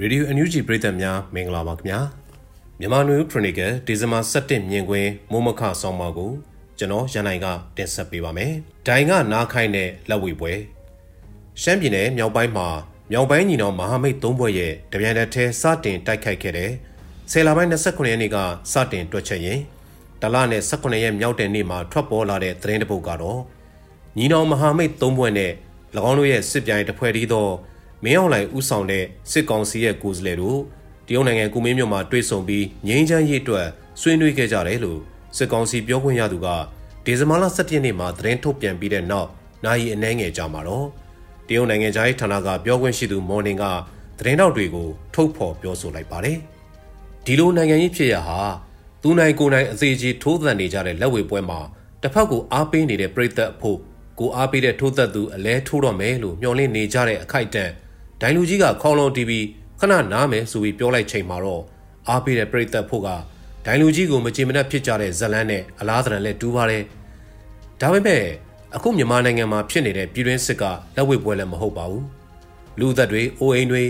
ရေဒီယိုအန်ယူဂျီပရိသတ်များမင်္ဂလာပါခင်ဗျာမြန်မာနွေခရိုနီကယ်ဒီဇင်ဘာ17မြင်ကွင်းမိုးမခဆောင်းပါကိုကျွန်တော်ရန်နိုင်ကတင်ဆက်ပေးပါမယ်ဒိုင်ကနားခိုင်းတဲ့လက်ဝဲပွဲရှမ်းပြည်နယ်မြောက်ပိုင်းမှာမြောက်ပိုင်းညီနောင်မဟာမိတ်၃ဘွဲ့ရဲ့တပြန်တစ်ထဲစတင်တိုက်ခိုက်ခဲ့တဲ့ဆယ်လပိုင်း29ရက်နေ့ကစတင်တွက်ချက်ရင်တလနဲ့18ရက်မြောက်တဲ့နေ့မှာထွက်ပေါ်လာတဲ့သတင်းတပုတ်ကတော့ညီနောင်မဟာမိတ်၃ဘွဲ့နဲ့၎င်းတို့ရဲ့စစ်ပြိုင်တစ်ဖွဲ့တည်းသော မင်းအောင်လှိုင်ဦးဆောင်တဲ့စစ်ကောင်စီရဲ့ကိုယ်စားလှယ်တို့တရုတ်နိုင်ငံကုမင်းမြို့မှာတွေ့ဆုံပြီးငြိမ်းချမ်းရေးအတွက်ဆွေးနွေးခဲ့ကြတယ်လို့စစ်ကောင်စီပြောခွင့်ရသူကဒီဇင်ဘာလ17ရက်နေ့မှာသတင်းထုတ်ပြန်ပြီးတဲ့နောက်နိုင်အနှဲငယ်ကြာမှာတော့တရုတ်နိုင်ငံသားဌာနကပြောခွင့်ရှိသူမော်နင်ကသတင်းတောက်တွေကိုထုတ်ဖော်ပြောဆိုလိုက်ပါတယ်ဒီလိုနိုင်ငံရေးဖြစ်ရဟာသူနိုင်ကိုနိုင်အသေးကြီးထိုးသန်နေကြတဲ့လက်ဝဲပွဲမှာတစ်ဖက်ကိုအားပေးနေတဲ့ပြည်သက်အဖို့ကိုအားပေးတဲ့ထိုးသက်သူအလဲထိုးတော့မယ်လို့မျှော်လင့်နေကြတဲ့အခိုက်အတန့် ဒိုင်လူကြီးကခေါလုံးတီးပြီးခဏနားမယ်ဆိုပြီးပြောလိုက်ချိန်မှာတော့အားပေးတဲ့ပြိသက်ဖို့ကဒိုင်လူကြီးကိုမကြင်မနှက်ဖြစ်ကြတဲ့ဇလန်းနဲ့အလားတရံနဲ့တူးပါတယ်။ဒါပေမဲ့အခုမြန်မာနိုင်ငံမှာဖြစ်နေတဲ့ပြည်တွင်းစစ်ကလက်ဝဲပွဲလည်းမဟုတ်ပါဘူး။လူသက်တွေအိုအိမ်တွေ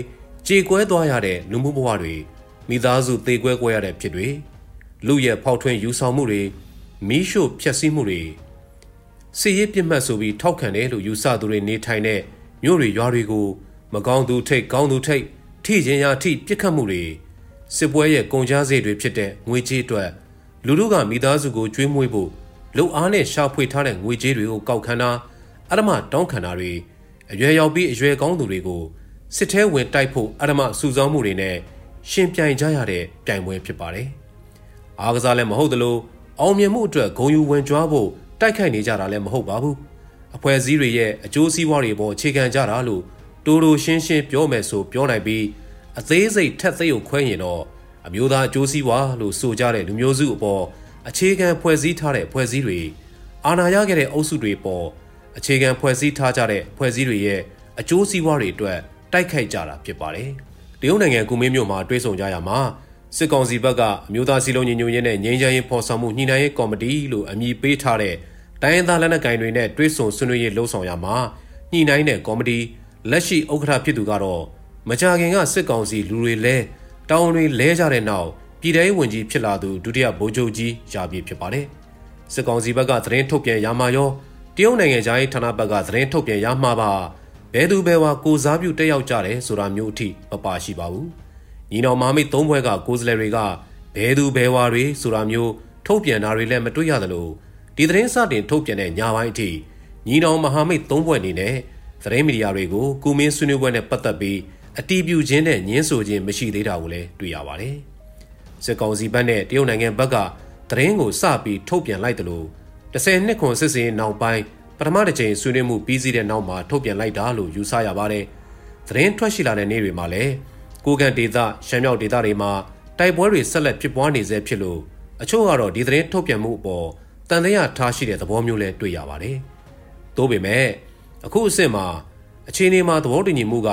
ကြေကွဲသွားရတဲ့လူမှုဘဝတွေမိသားစုသေကွဲကွဲရတဲ့ဖြစ်တွေလူရဲ့ဖောက်ထွင်းယူဆောင်မှုတွေမီးရှို့ဖျက်ဆီးမှုတွေစီရေးပြစ်မှတ်ဆိုပြီးထောက်ခံတယ်လို့ယူဆသူတွေနေထိုင်တဲ့မြို့တွေရွာတွေကို မကောင်းသူထိတ်ကောင်းသူထိတ်ထိချင်းရာထိပြစ်ခတ်မှုတွေစစ်ပွဲရဲ့ကုန်ကြစေတွေဖြစ်တဲ့ငွေကြေးအတွက်လူလူကမိသားစုကိုကျွေးမွေးဖို့လုံအားနဲ့ရှာဖွေထားတဲ့ငွေကြေးတွေကိုကောက်ခံတာအရမတောင်းခံတာတွေအရွယ်ရောက်ပြီးအရွယ်ကောင်းသူတွေကိုစစ်ထဲဝင်တိုက်ဖို့အရမစုဆောင်းမှုတွေနဲ့ရှင်ပြိုင်ကြရတဲ့ပြိုင်ပွဲဖြစ်ပါတယ်။အားကစားလည်းမဟုတ်သလိုအောင်မြင်မှုအတွက်ဂုဏ်ယူဝင်ကြွားဖို့တိုက်ခိုက်နေကြတာလည်းမဟုတ်ပါဘူး။အဖွဲ့အစည်းတွေရဲ့အကျိုးစီးပွားတွေပေါ်အခြေခံကြတာလို့ တိုးတိုးရှင်းရှင်းပြောမယ်ဆိုပြောနိုင်ပြီးအသေးစိတ်ထက်သိုပ်ခွဲရင်တော့အမျိုးသားအကျိုးစီးပွားလို့ဆိုကြတဲ့လူမျိုးစုအပေါ်အခြေခံဖွဲ့စည်းထားတဲ့ဖွဲ့စည်းတွေအာဏာရခဲ့တဲ့အုပ်စုတွေပေါ်အခြေခံဖွဲ့စည်းထားကြတဲ့ဖွဲ့စည်းတွေရဲ့အကျိုးစီးပွားတွေအတွက်တိုက်ခိုက်ကြတာဖြစ်ပါတယ်။တရုတ်နိုင်ငံကူမင်းမြို့မှာတွဲဆုံကြရမှာစစ်ကောင်စီဘက်ကအမျိုးသားစီလုံးညီညွတ်ရေးနဲ့ငြိမ်းချမ်းရေးဖော်ဆောင်မှုညှိနှိုင်းရေးကော်မတီလို့အမည်ပေးထားတဲ့တိုင်းရင်းသားလက်နက်ကိုင်တွေနဲ့တွဲဆုံဆွေးနွေးရေးလှုံ့ဆော်ရမှာညှိနှိုင်းတဲ့ကော်မတီ လက်ရှိဥက္ကဋ္ဌဖြစ်သူကတော့မကြာခင်ကစစ်ကောင်စီလူတွေလဲတောင်းတွေလဲကြတဲ့နောက်ပြည်ထောင်ဝင်ကြီးဖြစ်လာသူဒုတိယဗိုလ်ချုပ်ကြီးရာပြည့်ဖြစ်ပါတယ်။စစ်ကောင်စီဘက်ကသတင်းထုတ်ပြန်ရမှာရောတရုတ်နိုင်ငံသားရေးဌာနဘက်ကသတင်းထုတ်ပြန်ရမှာပါဘယ်သူဘယ်ဝါကိုစားပြုတက်ရောက်ကြတယ်ဆိုတာမျိုးအထိမပါရှိပါဘူး။ညီတော်မမိတ်သုံးဘွဲကကိုယ်စားလှယ်တွေကဘယ်သူဘယ်ဝါတွေဆိုတာမျိုးထုတ်ပြန်တာတွေလည်းမတွေ့ရသလိုဒီသတင်းစတင်ထုတ်ပြန်တဲ့ညပိုင်းအထိညီတော်မဟာမိတ်သုံးဘွဲအနေနဲ့ သတင်းမီဒီယာတွေကိုကုမင်းဆွေးနွေးပွဲနဲ့ပတ်သက်ပြီးအတီးပြူခြင်းနဲ့ညင်းဆိုခြင်းမရှိသေးတာကိုလည်းတွေ့ရပါတယ်။စစ်ကောင်စီဘက်နဲ့တရုတ်နိုင်ငံဘက်ကသတင်းကိုစပြီးထုတ်ပြန်လိုက်တယ်လို့10နှစ်ခွန်စစ်စင်နောက်ပိုင်းပထမတစ်ချိန်ဆွေးနွေးမှုပြီးစီးတဲ့နောက်မှာထုတ်ပြန်လိုက်တာလို့ယူဆရပါတယ်။သတင်းထွက်ရှိလာတဲ့နေ့တွေမှာလည်းကိုကန်ဒေသရှမ်းမြောက်ဒေသတွေမှာတိုက်ပွဲတွေဆက်လက်ဖြစ်ပွားနေဆဲဖြစ်လို့အချို့ကတော့ဒီသတင်းထုတ်ပြန်မှုအပေါ်တန်တရားထားရှိတဲ့သဘောမျိုးလည်းတွေ့ရပါတယ်။သို့ပေမဲ့ အခုအစ်စ်မှာအခြေအနေမှာသဘောတူညီမှုက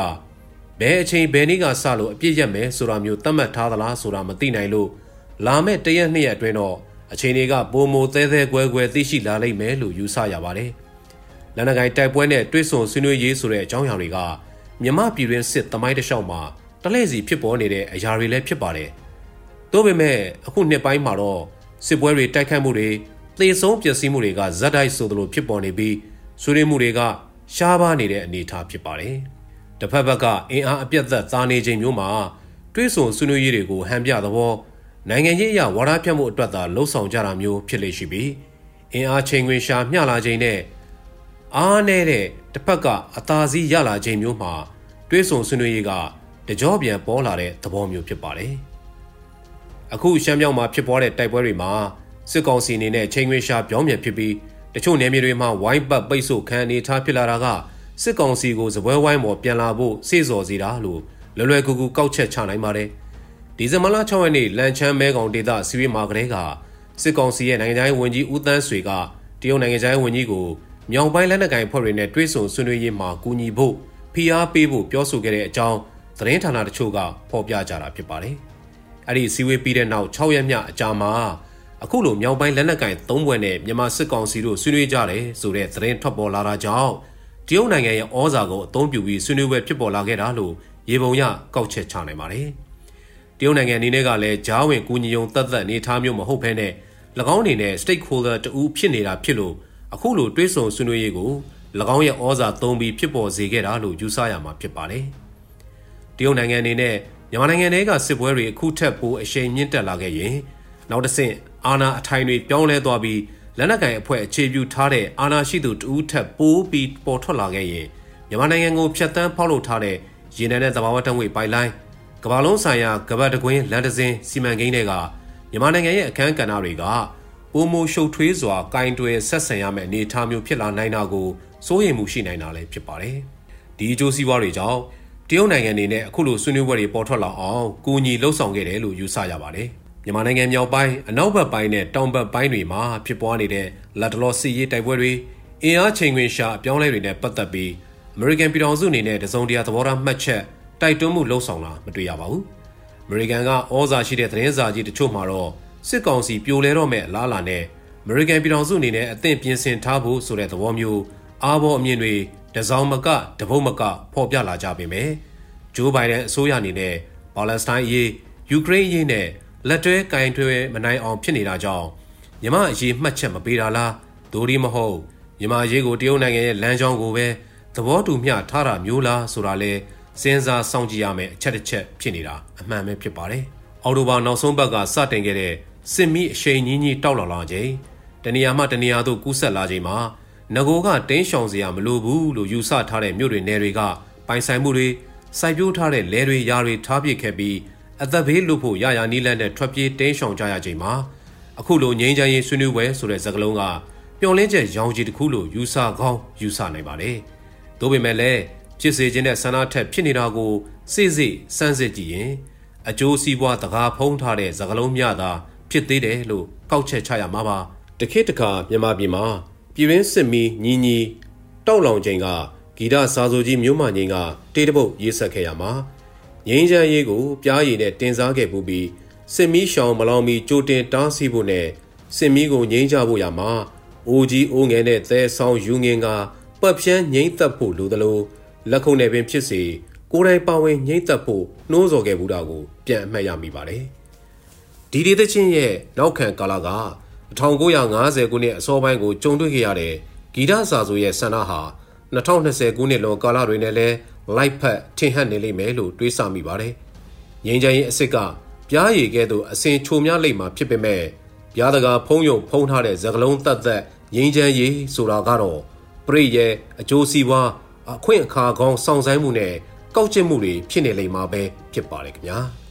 ဘယ်အချိန်ဘယ်နေ့ကစလို့အပြည့်ရက်မယ်ဆိုတာမျိုးသတ်မှတ်ထားသလားဆိုတာမသိနိုင်လို့လာမဲ့တရက်နှစ်ရက်အတွင်းတော့အချိန်တွေကပုံမိုသဲသဲကွဲကွဲသိရှိလာလိမ့်မယ်လို့ယူဆရပါတယ်။လက်နက်ကိုင်တိုက်ပွဲနဲ့တွဲဆုံဆွေးနွေးရေးဆိုတဲ့အကြောင်းအရာတွေကမြမပြည်တွင်းစစ်တမိုင်းတစ်လျှောက်မှာတလဲစီဖြစ်ပေါ်နေတဲ့အရာတွေလည်းဖြစ်ပါတယ်။သို့ပေမဲ့အခုနှစ်ပိုင်းမှာတော့စစ်ပွဲတွေတိုက်ခိုက်မှုတွေသေဆုံးပျက်စီးမှုတွေကဇက်တိုက်ဆိုသလိုဖြစ်ပေါ်နေပြီးဆွေးနွေးမှုတွေက ရှားပါနေတဲ့အနေအထားဖြစ်ပါတယ်။တစ်ဖက်ဘက်ကအင်အားအပြတ်သက်သားနေခြင်းမျိုးမှာတွေးဆုံဆွေးနွေးရေးတွေကိုဟန်ပြသဘောနိုင်ငံရေးအရဝါဒဖြတ်မှုအတွက်သာလှုံ့ဆော်ကြတာမျိုးဖြစ်လေရှိပြီးအင်အားချိန်ခွင်ရှာမျှလာခြင်းနဲ့အားနေတဲ့တစ်ဖက်ကအသာစီးရလာခြင်းမျိုးမှာတွေးဆုံဆွေးနွေးရေးကတကြောပြန်ပေါ်လာတဲ့သဘောမျိုးဖြစ်ပါတယ်။အခုရှမ်းမြောက်မှာဖြစ်ပွားတဲ့တိုက်ပွဲတွေမှာစစ်ကောင်စီအနေနဲ့ချိန်ခွင်ရှာပြောင်းပြန်ဖြစ်ပြီး တချို့နယ်မြေတွေမှာဝိုင်းပတ်ပိတ်ဆို့ခံအနေထားဖြစ်လာတာကစစ်ကောင်စီကိုစပွဲဝိုင်းပေါ်ပြန်လာဖို့စေ့စော်စေတာလို့လွယ်လွယ်ကူကူကောက်ချက်ချနိုင်ပါတယ်။ဒီဇင်ဘာလ6ရက်နေ့လန်ချမ်းမဲကောင်ဒေသစီဝေးမှာကလေးကစစ်ကောင်စီရဲ့နိုင်ငံခြားရေးဝန်ကြီးဦးတန်းဆွေကတရုတ်နိုင်ငံခြားရေးဝန်ကြီးကိုမြောင်ပိုင်းလက်နက်ကိုင်ဖွဲ့တွေနဲ့တွဲဆုံဆွေးနွေးရေးမှာကူညီဖို့ဖိအားပေးဖို့ပြောဆိုခဲ့တဲ့အကြောင်းသတင်းဌာနတချို့ကဖော်ပြကြတာဖြစ်ပါတယ်။အဲ့ဒီစီဝေးပြီးတဲ့နောက်6ရက်မြအကြာမှာ အခုလိုမြောက်ပိုင်းလက်နက်ကင်၃ဘွဲ့နဲ့မြန်မာစစ်ကောင်စီတို့ဆွေးနွေးကြတယ်ဆိုတဲ့သတင်းထွက်ပေါ်လာတာကြောင့်တတရုတ်နိုင်ငံရဲ့ဩဇာကိုအသုံးပြုပြီးဆွေးနွေးပွဲဖြစ်ပေါ်လာခဲ့တာလို့ရေပုံရကောက်ချက်ချနိုင်ပါတယ်။တရုတ်နိုင်ငံအနေနဲ့ကလည်းဂျားဝင်ကူညီယုံသက်သက်နေထားမျိုးမဟုတ်ဘဲနဲ့၎င်းအနေနဲ့ stakeholder တူဖြစ်နေတာဖြစ်လို့အခုလိုတွေးဆုံဆွေးနွေးရေးကို၎င်းရဲ့ဩဇာသုံးပြီးဖြစ်ပေါ်စေခဲ့တာလို့ယူဆရမှာဖြစ်ပါတယ်။တရုတ်နိုင်ငံအနေနဲ့မြန်မာနိုင်ငံထဲကစစ်ပွဲတွေအခုထက်ပိုအရှိန်မြင့်တက်လာခဲ့ရင် နောက်တစ်ဆင့်အာဏာအထိုင်တွေပြောင်းလဲသွားပြီးလက်နက်ကင်အဖွဲ့အခြေပြုထားတဲ့အာဏာရှိသူတဦးထက်ပိုပြီးပေါ်ထွက်လာခဲ့ရင်မြန်မာနိုင်ငံကိုဖျက်ဆီးဖောက်လုပ်ထားတဲ့ရေနံနဲ့သဘာဝတံငွေပိုက်လိုင်းကမ္ဘာလုံးဆိုင်ရာကမ္ဘာတကွင်းလန်ဒဇင်းစီမံကိန်းတွေကမြန်မာနိုင်ငံရဲ့အခမ်းကဏ္ဍတွေကပုံမရှုပ်ထွေးစွာကင်တွယ်ဆက်ဆံရမယ့်အနေအထားမျိုးဖြစ်လာနိုင်တာကိုစိုးရိမ်မှုရှိနိုင်တာလည်းဖြစ်ပါတယ်။ဒီအကျိုးစီးပွားတွေကြောင့်တရုတ်နိုင်ငံအနေနဲ့အခုလိုဆွေးနွေးပွဲတွေပေါ်ထွက်လာအောင်ကူညီလှုပ်ဆောင်ခဲ့တယ်လို့ယူဆရပါတယ်။ မြန်မာနိုင်ငံမြောက်ပိုင်းအနောက်ဘက်ပိုင်းနဲ့တောင်ဘက်ပိုင်းတွေမှာဖြစ်ပွားနေတဲ့လက်တလောစီရေးတိုက်ပွဲတွေအင်အားချိန်ခွင်ရှာအပြောင်းလဲတွေနဲ့ပတ်သက်ပြီးအမေရိကန်ပြည်ထောင်စုအနေနဲ့တစုံတရာသဘောထားမှတ်ချက်တိုက်တွန်းမှုလှုံ့ဆော်လာမတွေ့ရပါဘူး။အမေရိကန်ကဩဇာရှိတဲ့သတင်းစာကြီးတချို့မှာတော့စစ်ကောင်စီပြိုလဲတော့မဲ့အလားအလာနဲ့အမေရိကန်ပြည်ထောင်စုအနေနဲ့အသင့်ပြင်ဆင်ထားဖို့ဆိုတဲ့သဘောမျိုးအားပေါ်အမြင်တွေတစောင်းမကတပုတ်မကဖော်ပြလာကြပေမဲ့ဂျိုးဘိုင်ဒန်အစိုးရအနေနဲ့ပါလက်စတိုင်းအရေးယူကရိန်းအရေးနဲ့ လက်တွဲကင်တွဲမနိုင်အောင်ဖြစ်နေတာကြောင့်မြမအရေးမှတ်ချက်မပေးတာလားဒိုဒီမဟုတ်မြမအရေးကိုတရုတ်နိုင်ငံရဲ့လမ်းကြောင်းကိုပဲသဘောတူမျှထားတာမျိုးလားဆိုတာလဲစဉ်းစားစောင့်ကြည့်ရမယ်အချက်တစ်ချက်ဖြစ်နေတာအမှန်ပဲဖြစ်ပါတယ်။အော်တိုဘာနောက်ဆုံးပတ်ကစတင်ခဲ့တဲ့စစ်မီးအရှိန်ကြီးကြီးတောက်လာလာချိန်တနေရာမှတနေရာသို့ကူးဆက်လာချိန်မှာငကိုကတင်းရှောင်စရာမလိုဘူးလို့ယူဆထားတဲ့မြို့တွေနယ်တွေကပိုင်ဆိုင်မှုတွေစိုက်ပျိုးထားတဲ့လယ်တွေယာတွေထားပစ်ခဲ့ပြီး အသက်ဘေးလွတ်ဖို့ရရနီးလန့်တဲ့ထွက်ပြေးတင်းရှောင်ကြရချိန်မှာအခုလိုငိမ့်ချမ်းရေးဆွေးနွေးပွဲဆိုတဲ့စကားလုံးကပျော်လင်းချက်ရောင်ကြီးတစ်ခုလို့ယူဆကောင်းယူဆနိုင်ပါတယ်။ဒါပေမဲ့လည်းဖြစ်စေခြင်းတဲ့ဆန္ဒထက်ဖြစ်နေတာကိုစိစိစမ်းစစ်ကြည့်ရင်အကျိုးစီးပွားတကားဖုံးထားတဲ့စကားလုံးများသာဖြစ်သေးတယ်လို့ကောက်ချက်ချရမှာပါတခေတ်တခါမြန်မာပြည်မှာပြည်ရင်းစစ်မီညီညီတောက်လောင်ချိန်ကဂီတစာဆိုကြီးမျိုးမငိန်ကတေးတပုတ်ရေးဆက်ခဲ့ရမှာ ငိမ့်ချမ်းရေးကိုပြားရည်နဲ့တင်စားခဲ့ပူပြီးစစ်မီရှောင်မလောင်မီကြိုတင်တားဆီးဖို့နဲ့စစ်မီကိုငိမ့်ချဖို့ရမှာအိုကြီးအိုငယ်နဲ့သဲဆောင်ယူငင်ကပတ်ဖြန်းငိမ့်သက်ဖို့လိုသလိုလက်ခုံနဲ့ပင်ဖြစ်စေကိုယ်တိုင်ပါဝင်ငိမ့်သက်ဖို့နှိုးဆော်ခဲ့ဘူးတာကိုပြန်အမှတ်ရမိပါတယ်ဒီဒေသချင်းရဲ့နောက်ခံကာလက1950ခုနှစ်အစောပိုင်းကိုကြုံတွေ့ခဲ့ရတဲ့ဂီတစာဆိုရဲ့ဆန္ဒဟာ2020ခုနှစ်လွန်ကာလတွေနဲ့လည်း လိုက်ဖက်ထင်ဟပ်နေလိမ့်မယ်လို့တွေးဆမိပါတယ်။ငြိမ်းချမ်းရေးအစ်စ်ကပြားရည်ကဲ့သို့အစဉ်ချိုများလိမ့်မှာဖြစ်ပေမဲ့ပြားတကာဖုံးယုံဖုံးထားတဲ့သကလုံးသက်သက်ငြိမ်းချမ်းရေးဆိုတာကတော့ပြိရဲ့အကျိုးစီးပွားအခွင့်အခါကောင်းစောင့်ဆိုင်မှုနဲ့ကောက်ကျစ်မှုတွေဖြစ်နေလိမ့်မှာပဲဖြစ်ပါတယ်ခင်ဗျာ။